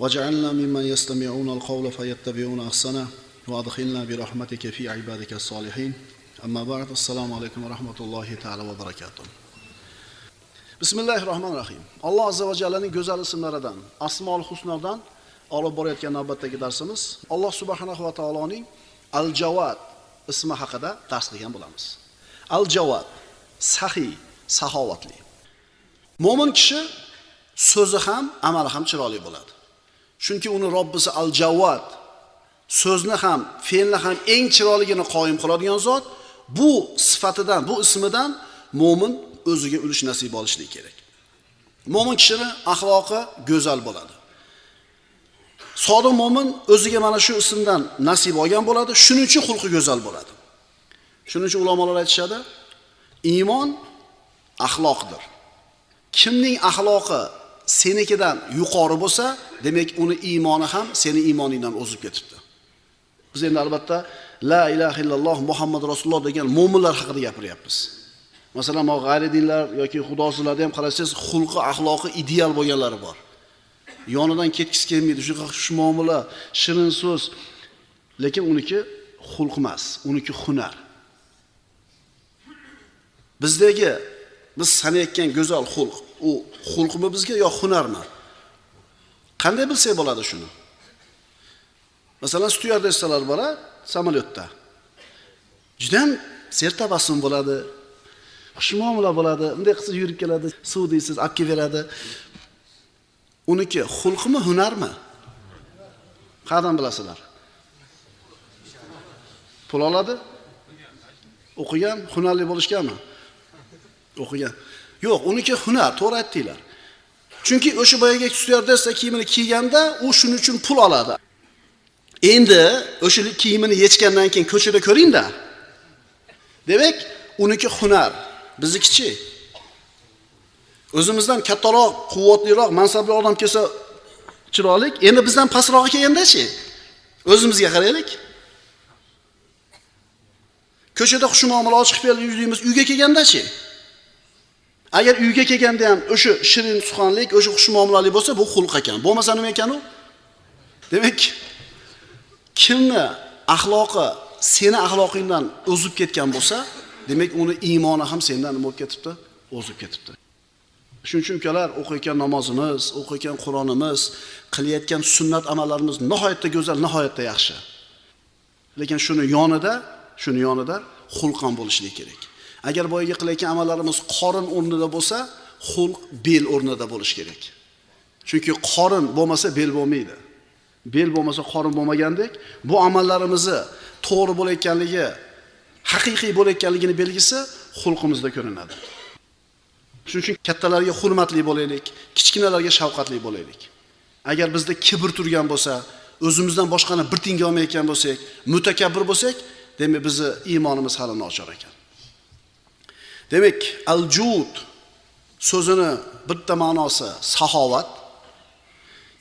واجعلنا ممن يستمعون القول فيتبعون احسنه وادخلنا برحمتك في عبادك الصالحين اما بعد السلام عليكم ورحمه الله تعالى وبركاته بسم الله الرحمن الرحيم الله عز وجل'ning go'zal ismlaridan Asmol Husnodan olib borayotgan navbatdagi darsimiz Alloh subhanahu va taoloning Al Jawad ismi haqida dars qilgan bo'lamiz. Al Jawad sahiy, saxovatli. Mo'min kishi so'zi ham, amali ham chiroyli bo'ladi. Chunki uni robbisi al javvat so'zni ham fe'lni ham eng chiroyligini qoyim qiladigan zot bu sifatidan bu ismidan mo'min o'ziga ulush nasib olishligi kerak. Mo'min kishini axloqi go'zal bo'ladi. Sodiq mo'min o'ziga mana shu ismdan nasib olgan bo'ladi shuning uchun xulqi go'zal bo'ladi. Shuning uchun ulamolar aytishadi iymon axloqdir. Kimning axloqi senikidan yuqori bo'lsa demak uni iymoni ham seni iymoningdan o'zib ketibdi. Biz endi albatta la ilaha illalloh muhammad rasululloh degan mo'minlar haqida gapiryapmiz. Masalan mana g'ayri dinlar yoki xudosizlarda ham qarasangiz xulqi axloqi ideal bo'lganlari bor. Yonidan ketgisi kelmaydi shunaqa xushmuomala shirin so'z. Lekin uniki xulq emas uniki hunar. Bizdagi biz sanayotgan go'zal xulq. U xulqmi bizga yo hunarmi qanday bilsak bo'ladi shuni? Masalan styuardessalar bora samolyotda. Judayam sertabassum bo'ladi xushmuomala bo'ladi. Bunday qilsa yurib keladi suv deysiz olib kelib beradi. Uniki xulqmi hunarmi? Qayerdan bilasizlar pul oladi? O'qigan hunarli bo'lishganmi? O'qigan. Yo'q uniki hunar to'g'ri aytdinglar. Chunki o'sha boyagi styuardessa kiyimini kiyganda u shuning uchun pul oladi. Endi o'sha kiyimini yechgandan keyin ko'chada ko'ringda. Demak uniki hunar. Biznikichi o'zimizdan kattaroq quvvatliroq mansabli odam kelsa chiroyli endi bizdan pastrog'i kelgandachi o'zimizga qaraylik. Ko'chada xushmuomala ochiq berib yuzlaymiz uyga kelgandachi agar uyga kelganda ham o'sha shirin suxanlik o'sha xushmuomalalik bo'lsa bu xulq ekan. Bo'lmasa nima ekan u demak kimni axloqi seni axloqingdan o'zib ketgan bo'lsa demak uni iymoni ham sendan nima bo'lib ketibdi? O'zib ketibdi. Shuning uchun ukalar o'qiyotgan namozimiz o'qiyotgan qur'onimiz qilayotgan sunnat amallarimiz nihoyatda go'zal nihoyatda yaxshi. Lekin shuni yonida shuni yonida xulq ham bo'lishligi kerak. Agar boyagi qilayotgan amallarimiz qorin o'rnida bo'lsa xulq bel o'rnida bo'lishi kerak. Chunki qorin bo'lmasa bel bo'lmaydi. Bel bo'lmasa qorin bo'lmagandek bu amallarimizni to'g'ri bo'layotganligi haqiqiy bo'layotganligini belgisi xulqimizda ko'rinadi. Shuning uchun kattalarga hurmatli bo'laylik kichkinalarga shafqatli bo'laylik. Agar bizda kibr turgan bo'lsa o'zimizdan boshqani bir tiyinga olmayotgan bo'lsak mutakabbir bo'lsak demak bizni iymonimiz hali nochor ekan. Demak al jud so'zini bitta ma'nosi saxovat.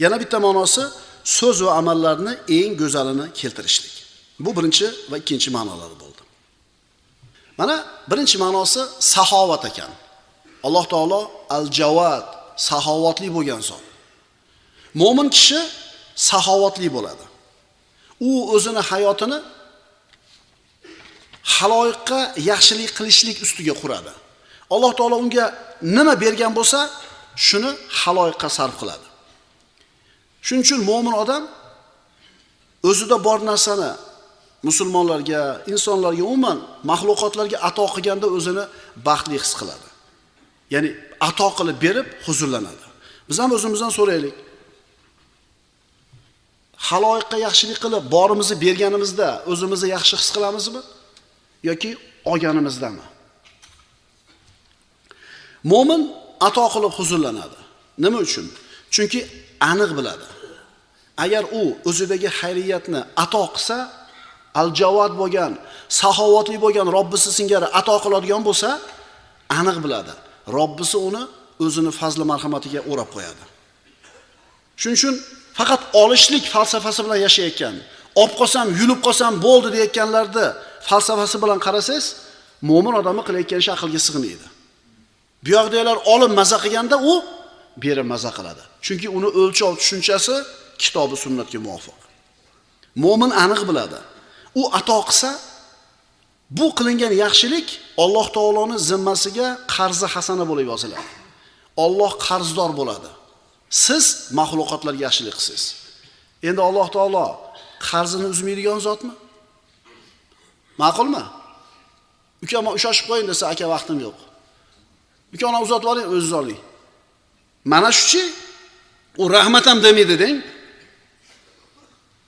Yana bitta ma'nosi so'z va amallarni eng go'zalini keltirishlik. Bu birinchi va ikkinchi ma'nolari bo'ldi. Mana birinchi ma'nosi saxovat ekan. Alloh taolo al javad saxovatli bo'lgan zot. Mo'min kishi saxovatli bo'ladi. U o'zini hayotini haloyiqqa yaxshilik qilishlik ustiga quradi. Alloh taolo unga nima bergan bo'lsa shuni haloyiqqa sarf qiladi. Shuning uchun mo'min odam o'zida bor narsani musulmonlarga insonlarga umuman maxluqotlarga ato qilganda o'zini baxtli his qiladi. Ya'ni ato qilib berib huzurlanadi. Biz ham o'zimizdan so'raylik. Haloyiqqa yaxshilik qilib borimizni berganimizda o'zimizni yaxshi his qilamizmi? Yoki olganimizdami? Mo'min ato qilib huzurlanadi. Nima uchun? Chunki aniq biladi. Agar u o'zidagi xayriyatni ato qilsa al-javod bo'lgan saxovatli bo'lgan robbisi singari ato qiladigan bo'lsa aniq biladi. Robbisi uni o'zini fazli marhamatiga o'rab qo'yadi. Shuning uchun faqat olishlik falsafasi bilan yashayotgan olib qolsam yulib qolsam bo'ldi deyotganlarni falsafasi bilan qarasangiz mo'min odamni qilayotgan ishi aqlga sig'maydi. Bu yoqdagilar olib maza qilganda u beri maza qiladi. Chunki uni o'lchov tushunchasi kitobi sunnatga muvofiq. Mo'min aniq biladi. U ato qilsa bu qilingan yaxshilik Alloh taoloni zimmasiga qarzi hasana bo'lib yoziladi. Alloh qarzdor bo'ladi. Siz maxluqotlarga yaxshilik qilsiz endi Alloh taolo qarzini uzmaydigan zotmi? Ma'qulmi? Ukam ushlashib qo'ying desa aka vaqtim yo'q. Uka ona uzatib yuboring o'zingiz oling. Mana shuchi u rahmat ham demaydi deng.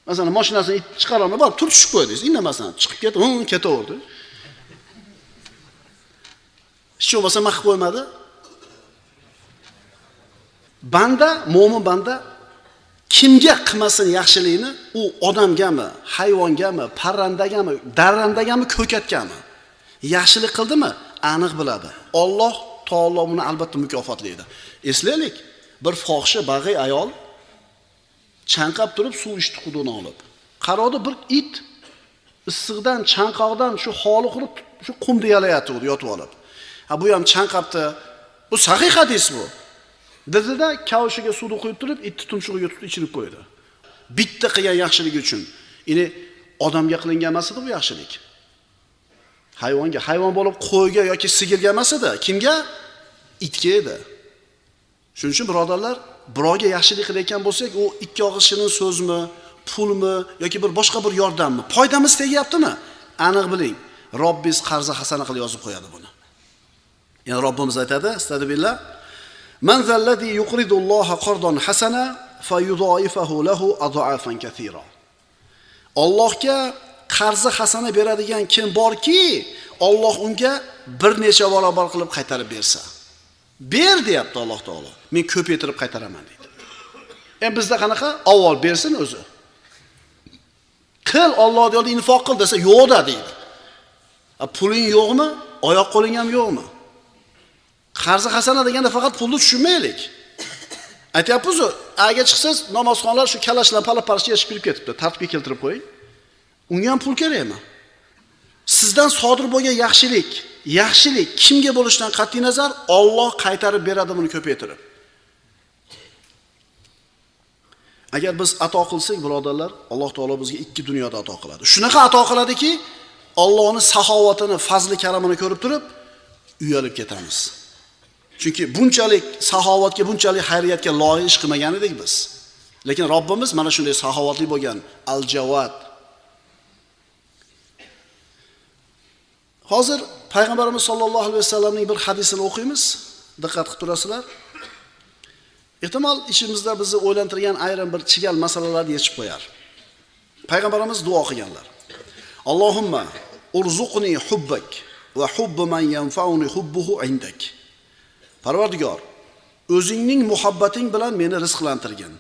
Masalan mashinasini chiqarolmay borib turib tushib qo'ydingiz indamasdan chiqib ketib ketaverdi. Hech bo'lmasa maq qo'ymadi. Banda mo'min banda kimga qilmasin yaxshilikni? U odamgami hayvongami parrandagami darrandagami ko'katgami? Yaxshilik qildimi? Aniq biladi. Olloh taolo uni albatta mukofotlaydi. Eslaylik bir fohisha bag'iy ayol chanqab turib suv ichdi quduqdan olib. Qarodi bir it issiqdan chanqoqdan shu holi qurib shu qumni yalayotgandi yotib olib. Ha bu ham chanqabdi. Bu sahih hadis bu. Dedida kavshiga suvni quyib turib itni tumshug'iga tutib ichirib qo'ydi. Bitta qilgan yaxshiligi uchun. Ya'ni odamga qilingan emas edi bu yaxshilik. Hayvonga hayvon bo'lib qo'yga yoki sigirga emas edi. Kimga? Itga edi. Shuning uchun birodarlar birovga yaxshilik qilayotgan bo'lsak u ikki og'iz shirin so'zmi pulmi yoki bir boshqa bir yordammi? Foydamiz tegyaptimi? Aniq biling. Robbingiz qarzi hasana qilib yozib qo'yadi buni. Ya'ni robbimiz aytadi astag'firullah man zalladhi yuqridulloha qardan hasana fayudaifahu lahu adafan kathira. Allohga qarzi hasana beradigan kim borki Alloh unga bir necha barobar qilib qaytarib bersa. Ber deyapti Alloh taolo. Men ko'paytirib qaytaraman deydi. Endi bizda qanaqa? Avval bersin o'zi. Qil Alloh yo'lida infoq qil desa yo'qda deydi. Puling yo'qmi? Oyoq qo'ling ham yo'qmi? Qarzi hasana deganda faqat pulni tushunmaylik. Aytyapmizu aga chiqsangiz namozxonlar shu kalashlar pala parcha yashib kirib ketibdi. Tartibga keltirib qo'ying. Unga ham pul kerakmi? Sizdan sodir bo'lgan yaxshilik yaxshilik kimga bo'lishidan qat'iy nazar Alloh qaytarib beradi buni ko'paytirib. Agar biz ato qilsak birodarlar alloh taolo bizga ikki dunyoda ato qiladi. Shunaqa ato qiladiki Allohning saxovatini fazli karamini ko'rib turib uyalib ketamiz. Chunki bunchalik saxovatga bunchalik xayriyatga loyiq ish qilmagan edik biz. Lekin robbimiz mana shunday saxovatli bo'lgan al javad hozir payg'ambarimiz sollallohu alayhi vasallamning bir hadisini o'qiymiz. Diqqat qilib turasizlar. Ehtimol ichimizda bizni o'ylantirgan ayrim bir chigal masalalarni yechib qo'yar. Payg'ambarimiz duo qilganlar. Allohumma urzuqni hubbak va hubbu man yanfauni hubbuhu indak. Parvardigor o'zingning muhabbating bilan meni rizqlantirgin.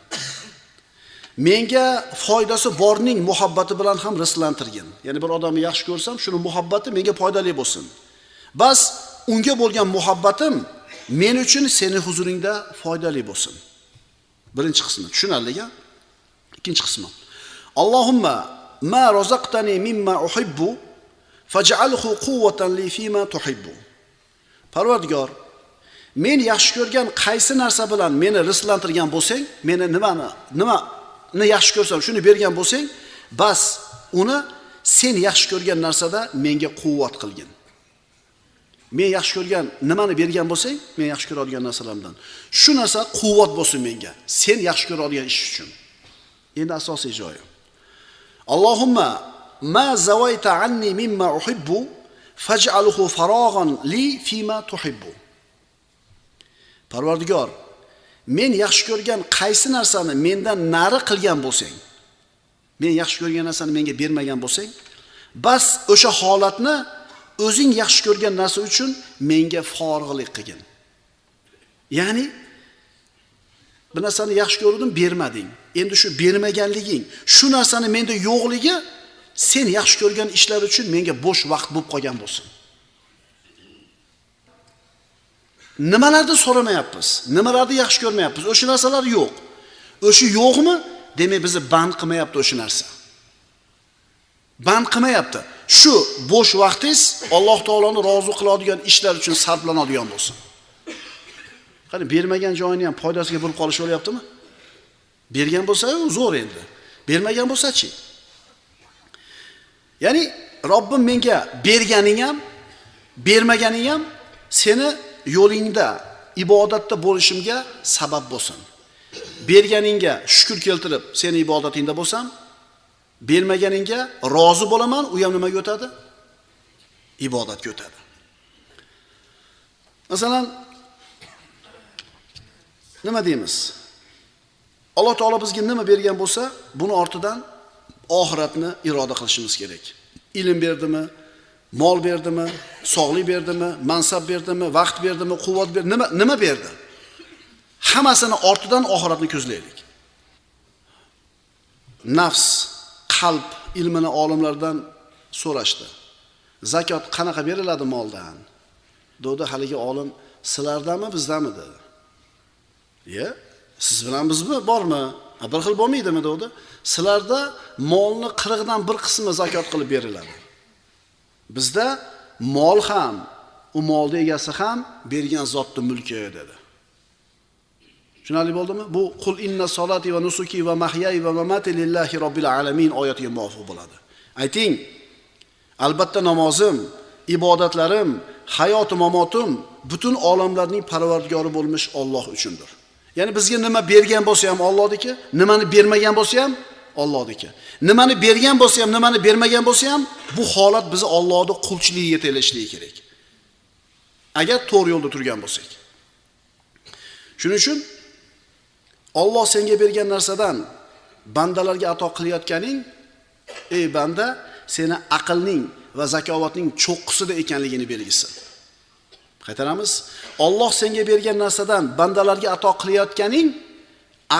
Menga foydasi borning muhabbati bilan ham rizqlantirgin. Ya'ni bir odamni yaxshi ko'rsam shuni muhabbati menga foydali bo'lsin. Bas unga bo'lgan muhabbatim men uchun seni huzuringda foydali bo'lsin. Birinchi qismi tushunarli ikkinchi qismi. Allohumma ma rozaqtani mimma uhibbu faj'alhu quwwatan li fima tuhibbu. Parvardigor men yaxshi ko'rgan qaysi narsa bilan meni rizqlantirgan bo'lsang meni nimani nimani yaxshi ko'rsam shuni bergan bo'lsang bas uni sen yaxshi ko'rgan narsada menga quvvat qilgin. Men yaxshi ko'rgan nimani bergan bo'lsang men yaxshi ko'radigan narsalarimdan shu narsa quvvat bo'lsin menga sen yaxshi ko'radigan ish uchun. Endi asosiy joyi allohumma ma zavayta anni mimma uhibbu faj'alhu farog'an li fima tuhibbu. Parvardigor men yaxshi ko'rgan qaysi narsani mendan nari qilgan bo'lsang men yaxshi ko'rgan narsani menga bermagan bo'lsang bas o'sha holatni o'zing yaxshi ko'rgan narsa uchun menga forig'lik qilgin ya'ni bir narsani yaxshi ko'rdim, bermading. Endi shu bermaganliging, shu narsani menda yo'qligi sen yaxshi ko'rgan ishlar uchun menga bo'sh vaqt bo'lib qolgan bo'lsin. Nimalarni so'ramayapmiz? Nimalarni yaxshi ko'rmayapmiz? O'sha narsalar yo'q. O'sha yo'qmi? Demak bizni band qilmayapti o'sha narsa. Band qilmayapti. Shu bo'sh vaqtingiz Alloh taoloni rozi qiladigan ishlar uchun sarflanadigan bo'lsin. Qani bermagan joyini ham foydasiga burib qolish? Bergan bo'lsa, zo'r endi. Bermagan bo'lsa-chi? Ya'ni Robbim menga berganing ham, bermaganing ham seni yo'lingda ibodatda bo'lishimga sabab bo'lsin. Berganingga shukr keltirib, seni ibodatingda bo'lsam, bermaganingga rozi bo'laman, u ham nimaga o'tadi? Ibodatga o'tadi. Masalan, nima deymiz? Alloh taolo bizga nima bergan bo'lsa, buni ortidan oxiratni iroda qilishimiz kerak. Ilm berdimi, mol berdimi, sog'lik berdimi, mansab berdimi, vaqt berdimi, quvvat berdi, nima nima berdi? Hammasini ortidan oxiratni ko'zlaylik. Nafs, qalb ilmini olimlardan so'rashdi. Zakot qanaqa beriladi moldan? Dedi haligi olim, sizlardami, bizdami dedi. Ye, siz bilan bizmi bormi? Bir xil bo'lmaydimi dedi. Sizlarda molni qirqdan bir qismi zakot qilib beriladi. Bizda mol ham, u molni egasi ham bergan zotning mulki dedi. Tushunarli bo'ldimi? Bu qul inna solati va nusuki va mahyai va mamati lillahi robbil alamin oyatiga muvofiq bo'ladi. Ayting, albatta namozim, ibodatlarim, hayotim, mamotim butun olamlarning parvardigori bo'lmish Alloh uchundir. Ya'ni bizga nima bergan bo'lsa ham Allohniki, nimani bermagan bo'lsa ham Allohniki. Nimani bergan bo'lsa ham, nimani bermagan bo'lsa ham bu holat bizni Allohning qulchiligiga telishligi kerak. Agar to'g'ri yo'lda turgan bo'lsak. Shuning uchun Alloh senga bergan narsadan bandalarga ato qilayotganing, ey banda, seni aqlning va zakovatning cho'qqisida ekanligini belgisi. Qaytaramiz. Alloh senga bergan narsadan bandalarga ato qilayotganing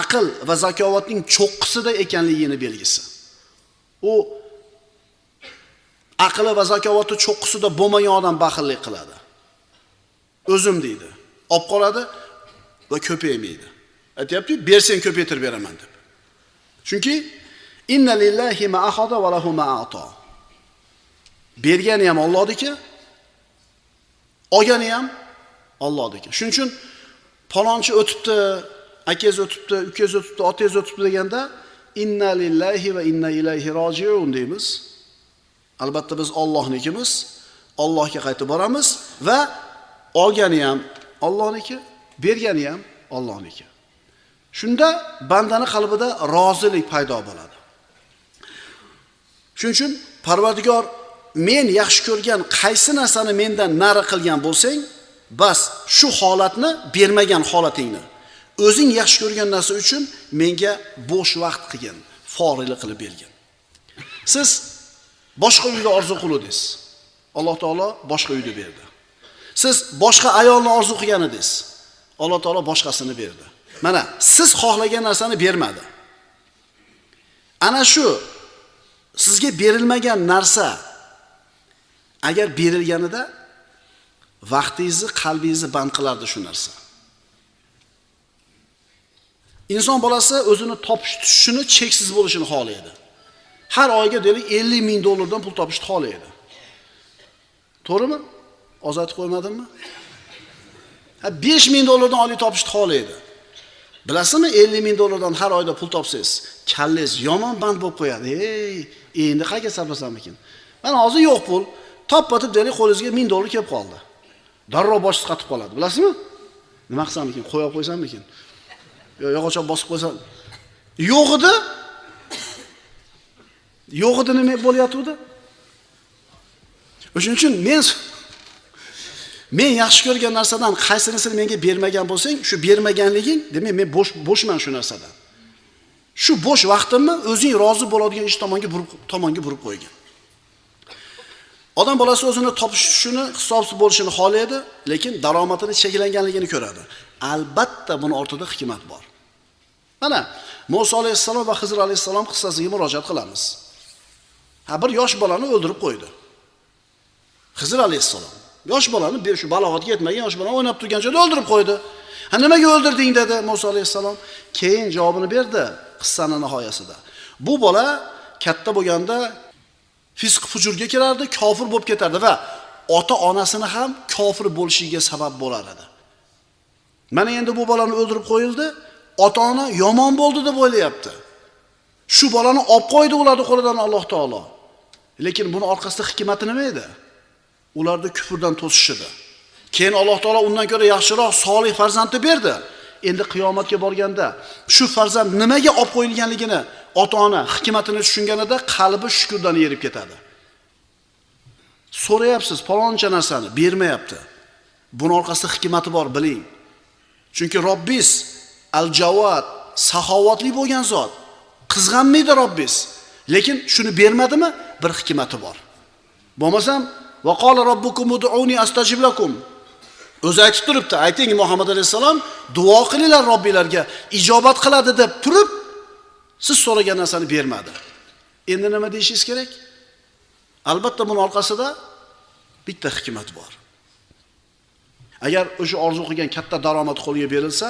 aql va zakovatning cho'qqisida ekanligini belgisi. U aqli va zakovati cho'qqisida bo'lmagan odam baxillik qiladi. O'zim deydi. Olib qoladi va ko'paymaydi. Aytyapti, bersang ko'paytirib beraman deb. Chunki inna lillahi ma va lahu ma. Bergani ham ollohniki olgani ham ollohniki Shuning uchun palonchi o'tibdi, akangiz o'tibdi, ukangiz o'tibdi, otangiz o'tibdi deganda inna lillahi va inna ilayhi rojiun deymiz. Albatta biz Allohnikimiz, Allohga qaytib boramiz va olgani ham Allohniki, bergani ham Allohniki. Shunda bandani qalbida rozilik paydo bo'ladi. Shuning uchun Parvardigor men yaxshi ko'rgan qaysi narsani mendan nari qilgan bo'lsang, bas shu holatni bermagan holatingni o'zing yaxshi ko'rgan narsa uchun menga bo'sh vaqt qilgin, foriylik qilib bergin. Siz boshqa uyda orzu qiluvdingiz Alloh taolo boshqa uyni berdi. Siz boshqa ayolni orzu qilgan edingiz. Alloh taolo boshqasini berdi. Mana siz xohlagan narsani bermadi. Ana shu sizga berilmagan narsa agar berilganida vaqtingizni, qalbingizni band qilardi shu narsa. Inson bolasi o'zini topish tushishini cheksiz bo'lishini xohlaydi. Har oyga deylik 50 ming dollardan pul topishni xohlaydi. To'g'rimi? Ozatib qo'ymadimmi? Ha 5 ming dollardan oliy topishni xohlaydi. Bilasizmi 50 ming dollardan har oyda pul topsangiz, kallangiz yomon band bo'lib qo'yadi. Ey, endi qayerga sarflasam? Mana hozir yo'q pul, topatib deylik qo'lingizga 1000 dollar kelib qoldi. Darrov boshingiz qatib qoladi, bilasizmi? Nima qilsamikin? Qo'yib qo'ysam ekan? Yo, bosib qo'ysam. Yo'q edi. Yo'q edi nima bo'layotgandi? O'shuning uchun men men yaxshi ko'rgan narsadan qaysinisini menga bermagan bo'lsang, shu bermaganliging, demak men bo'sh bo'shman shu narsadan. Shu bo'sh vaqtimni o'zing rozi bo'ladigan ish tomonga burib tomonga burib qo'ygan. Odam bolasi o'zini topishini, hisobsiz bo'lishini xohlaydi, lekin daromadini cheklanganligini ko'radi. Albatta buni ortida hikmat bor. Mana Musa alayhissalom va hizr alayhissalom qissasiga murojaat qilamiz. Ha bir yosh bolani o'ldirib qo'ydi. hizr alayhissalom. Yosh bolani shu balog'atga yetmagan yosh bolani o'ynab turgan joyda o'ldirib qo'ydi. Ha nimaga o'ldirding dedi Musa alayhissalom. Keyin javobini berdi qissani nihoyasida. Bu bola katta bo'lganda fisq fujurga kirardi, kofir bo'lib ketardi va ota-onasini ham kofir bo'lishiga sabab bo'lar edi. Mana endi bu bolani o'ldirib qo'yildi, ota-ona yomon bo'ldi deb o'ylayapti. Shu bolani olib qo'ydi ularni qo'lidan Alloh taolo. Lekin buni orqasida hikmati nima edi? Ularni kufrdan to'sishidi. Keyin Alloh taolo undan ko'ra yaxshiroq solih farzandni berdi. Endi qiyomatga borganda shu farzand nimaga olib qo'yilganligini ota-ona hikmatini tushunganida qalbi shukurdan erib ketadi. So'rayapsiz, paloncha narsani bermayapti. Buni orqasida hikmati bor, biling. Chunki Robbis al-Javod saxovatli bo'lgan zot. Qizg'anmaydi Robbis. Lekin shuni bermadimi? Bir hikmati bor. Bo'lmasam, va qala robbukum ud'uni astajib lakum. O'zi aytib turibdi, ayting Muhammad alayhissalom duo qilinglar Robbilarga, ijobat qiladi deb turib, siz so'ragan narsani bermadi. Endi nima deyishingiz kerak? Albatta buni orqasida bitta hikmat bor. Agar o'sha orzu qilgan katta daromad qo'lga berilsa,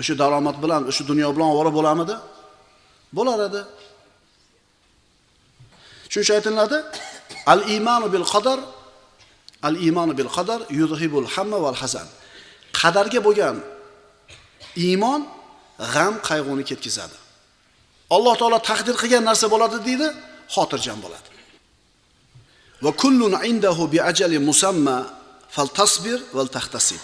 o'sha daromad bilan, o'sha dunyo bilan ovora bo'lamidi? Bo'lar edi. Shuning aytiladi, al-imanu bil qadar al-imanu bil qadar yudhibul hamma val hazan. Qadarga bo'lgan iymon g'am qayg'uni ketkazadi. Alloh taolo taqdir qilgan narsa bo'ladi deydi, xotirjam bo'ladi. Va kullun indahu bi ajali musamma faltasbir val tahtasib.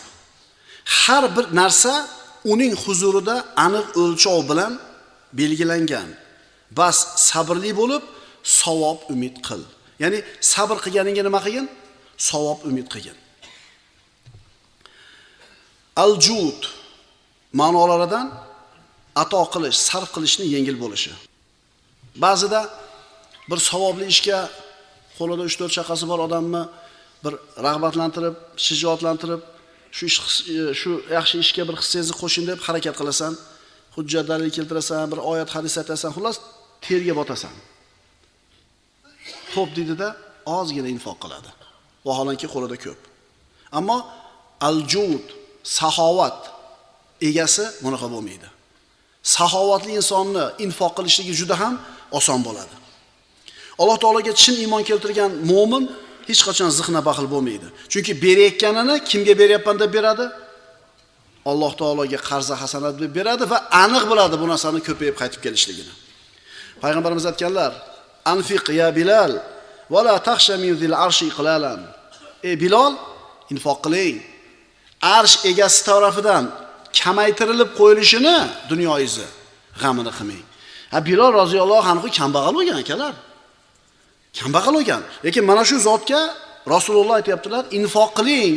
Har bir narsa uning huzurida aniq o'lchov bilan belgilangan. Bas sabrli bo'lib, savob umid qil. Ya'ni sabr qilganingga nima qilgin? Savob umid qilgin. Al-jud ma'nolaridan ato qilish, sarf qilishni yengil bo'lishi. Ba'zida bir savobli ishga qo'lida 3-4 chaqasi bor odamni bir rag'batlantirib, shijoatlantirib, shu ish e, shu yaxshi ishga bir hissangizni qo'shing deb harakat qilasan, hujjat dalil keltirasan, bir oyat hadis aytasan, xullas terga botasan. ko'p deydida ozgina infoq qiladi. Vaholanki qo'lida ko'p. Ammo al-jud, saxovat egasi bunaqa bo'lmaydi. Saxovatli insonni infoq qilishligi juda ham oson bo'ladi. Alloh taologa chin iymon keltirgan mu'min hech qachon zihna baxil bo'lmaydi. Chunki berayotganini kimga beryapman deb beradi? Alloh taologa qarza hasanat deb beradi va aniq biladi bu narsani ko'payib qaytib kelishligini. Payg'ambarimiz aytganlar: "Anfiq ya Bilal vala min zil arshi iqlalan." Ey Bilal, infoq qiling. Arsh egasi tarafidan kamaytirilib qo'yilishini dunyoyingizni g'amini qilmang. Ha Bilal roziyallohu anhu kambag'al bo'lgan akalar. Kambag'al ekan Lekin mana shu zotga Rasululloh aytyaptilar infoq qiling,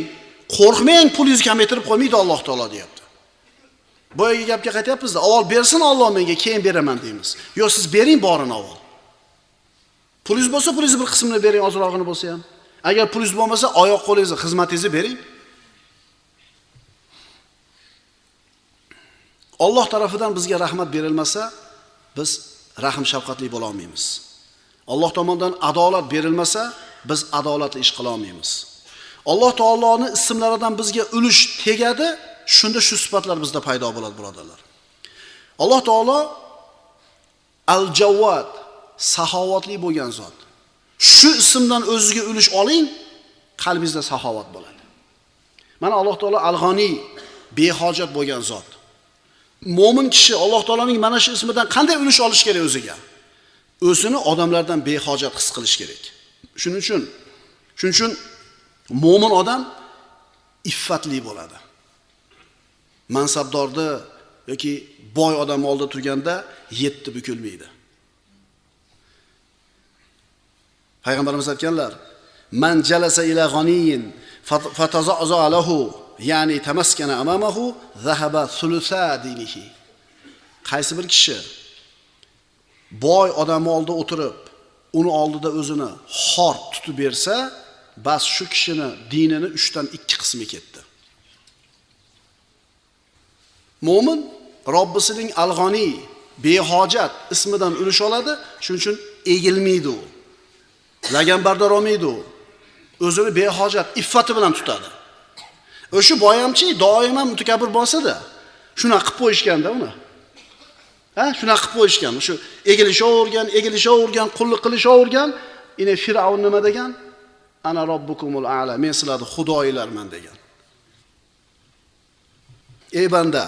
qo'rqmang, pulingizni kamaytirib qo'ymaydi Alloh taolo deyapti. boyagi gapga qaytyapmizda avval bersin Alloh menga, keyin beraman deymiz. Yo'q, siz bering borini avval. Pulingiz bo'lsa, pulingizni bir qismini bering, ozrog'ini bo'lsa ham. Agar pulingiz bo'lmasa, oyoq qo'lingizni, xizmatingizni bering. Alloh tarafidan bizga rahmat berilmasa, biz rahm shafqatli bo'la olmaymiz. Alloh tomonidan adolat berilmasa, biz adolatli ish qila olmaymiz. Alloh taoloning ismlaridan bizga ulush tegadi, shunda shu sifatlar bizda paydo bo'ladi, birodarlar. Alloh taolo al javvat saxovatli bo'lgan zot. Shu ismdan o'ziga ulush oling, qalbingizda saxovat bo'ladi. Mana Alloh taolo al g'oniy behojat bo'lgan zot. Mo'min kishi Alloh taolaning mana shu ismidan qanday ulush olish kerak o'ziga? O'zini odamlardan behojat his qilish kerak. Shuning uchun shuning uchun mo'min odam iffatli bo'ladi. Mansabdorni yoki boy odam oldida turganda yetti bukilmaydi. Payg'ambarimiz aytganlar: "Man jalasa ila g'aniyin fatazaza ya'ni tamaskana amamahu, zahaba thulutha dinihi." Qaysi bir kishi boy odam oldida o'tirib, uni oldida o'zini xor tutib bersa, bas shu kishini dinini 3 dan 2 qismi ketdi. Mo'min Robbisining alg'oniy behojat ismidan ulush oladi, shuning uchun egilmaydi u. Laganbardor olmaydi u. O'zini behojat, iffati bilan tutadi. O'sha boyamchi doim ham mutakabbir bo'lsada shunaqa shuna qilib qo'yishganda uni. Ha, shuna qilib qo'yishgan. Shu egilishavergan, egilishavergan, qullik qilishavergan, ine Fir'avn nima degan? Ana robbukumul a'la. Men sizlarni xudoylarman degan. Ey banda,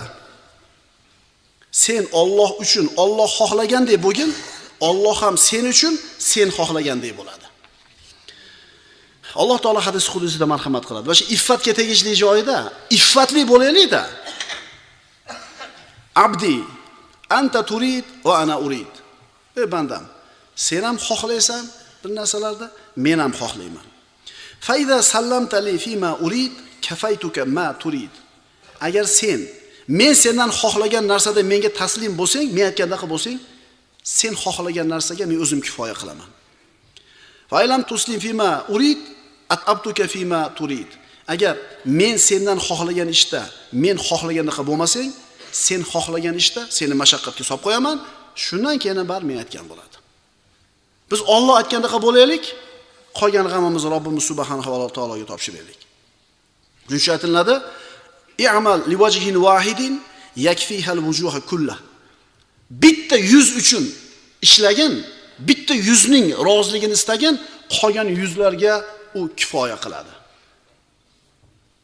sen Alloh uchun Alloh xohlagandek bo'lgin, Alloh ham sen uchun sen xohlagandek bo'ladi. Alloh taolo hadis hudusida marhamat qiladi. Va shu iffatga tegishli joyida iffatli bo'laylikda Abdi anta turid va ana urid. Ey bandam, sen ham xohlaysan bir narsalarda, men ham xohlayman. Fa iza fima urid, kafaytuka ma turid. Agar sen men sendan xohlagan narsada menga taslim bo'lsang, men aytgandaqa bo'lsang, sen xohlagan narsaga men o'zim kifoya qilaman. Fa ilam tuslim fima urid, atabtuka fima turid. Agar men sendan xohlagan ishda, men xohlagandaqa bo'lmasang, sen xohlagan ishda seni mashaqqatga solib qo'yaman, shundan keyin bari men aytgan bo'ladi. Biz Alloh aytgandaqa bo'laylik, qolgan g'amimizni Robbimiz subhanahu va taologa topshiraylik. uchun aytiladi, i'mal liwajhin wahidin yakfihal alwujuha kullah. Bitta yuz uchun ishlagin, bitta yuzning roziligini istagin, qolgan yuzlarga u kifoya qiladi.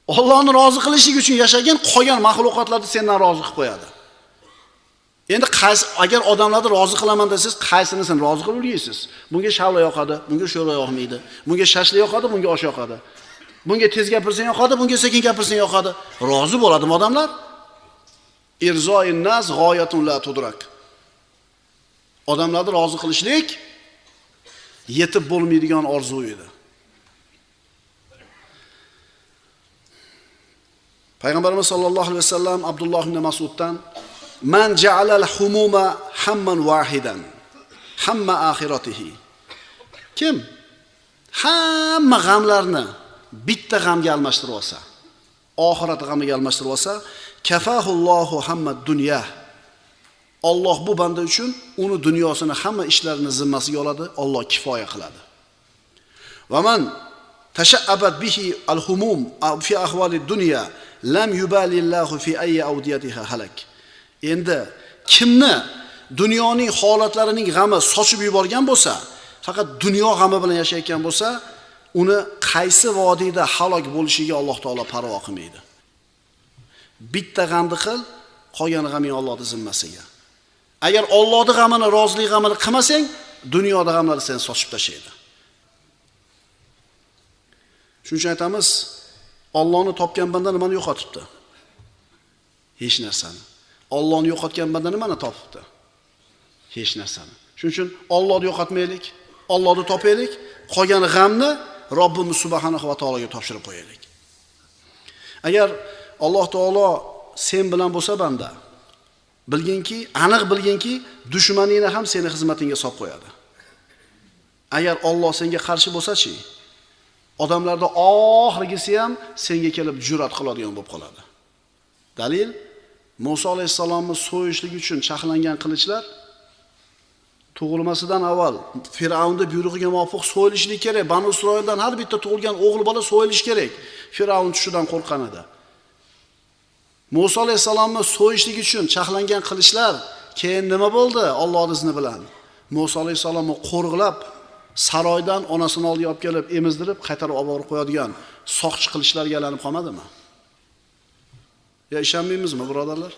Allohni rozi qilishlik uchun yashagan qolgan mahluqotlarni sendan rozi qilib qo'yadi. Endi qaysi agar odamlarni rozi qilaman desangiz, qaysinisini rozi qilib o'rgaysiz? Bunga shavla yoqadi, bunga sho'ra yoqmaydi. Bunga shashlik yoqadi, bunga osh yoqadi. Bunga tez gapirsang yoqadi, bunga sekin gapirsang yoqadi. Rozi bo'ladimi odamlar? Irzoin nas g'oyatun la tudrak. Odamlarni rozi qilishlik yetib bo'lmaydigan orzu edi. Payg'ambarimiz sollallohu alayhi vasallam Abdulloh ibn Mas'uddan Man ja'alal humuma hamman wahidan hamma axiratihi. Kim hamma g'amlarni bitta g'amga almashtirib olsa, oxirat g'amiga almashtirib olsa, kafahullohu hamma dunya. Alloh bu banda uchun uni dunyosini hamma ishlarini zimmasiga oladi, Alloh kifoya qiladi. Va man tasha'abat به الهموم في أحوال الدنيا لم يبالي الله في أي أوديتها هلك Endi kimni dunyoning holatlarining g'ami sochib yuborgan bo'lsa, faqat dunyo g'ami bilan yashayotgan bo'lsa, uni qaysi vodiyda halok bo'lishiga Alloh taolo parvo qilmaydi. Bitta g'amni qil, qolgan g'aming ollohni zimmasiga. Agar ollohni g'amini, rozilik g'amini qilmasang, dunyoda g'amlar seni sochib tashlaydi. Shuning uchun aytamiz, Allohni topgan banda nimani yo'qotibdi? Hech narsani. Allohni yo'qotgan banda nimani topibdi? Hech narsani. Shuning uchun Allohni yo'qotmaylik, Allohni topaylik, qolgan g'amni Robbimiz subhanahu va taologa topshirib qo'yaylik. Agar Alloh taolo sen bilan bo'lsa banda, bilginki, aniq bilginki, dushmaningni ham seni xizmatingga solib qo'yadi. Agar Alloh senga qarshi bo'lsa-chi, odamlarda oxirgisi ham senga kelib jur'at qiladigan bo'lib qoladi. Dalil Musa alayhisalomni so'yishlik uchun chaqlangan qilichlar tug'ilmasidan avval Fir'avnning buyrug'iga muvofiq so'yilishlik kerak. Banu Isroildan har bitta tug'ilgan o'g'il bola so'yilish kerak. Fir'avn tushidan qo'rqqan edi. Musa alayhisalomni so'yishlik uchun chaqlangan qilichlar keyin nima bo'ldi? Alloh izni bilan. Musa alayhisalomni qo'rg'lab saroydan onasini oldiga olib kelib emizdirib qaytarib olib borib qo'yadigan soqchi qilichlarga aylanib qolmadimi? Ya ishonmaymizmi, birodarlar?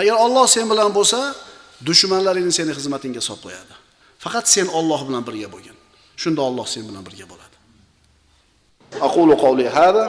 Agar Alloh sen bilan bo'lsa, dushmanlaringni seni xizmatingga solib qo'yadi. Faqat sen Alloh bilan birga bo'lgin. Shunda Alloh sen bilan birga bo'ladi. Aqulu qawli hada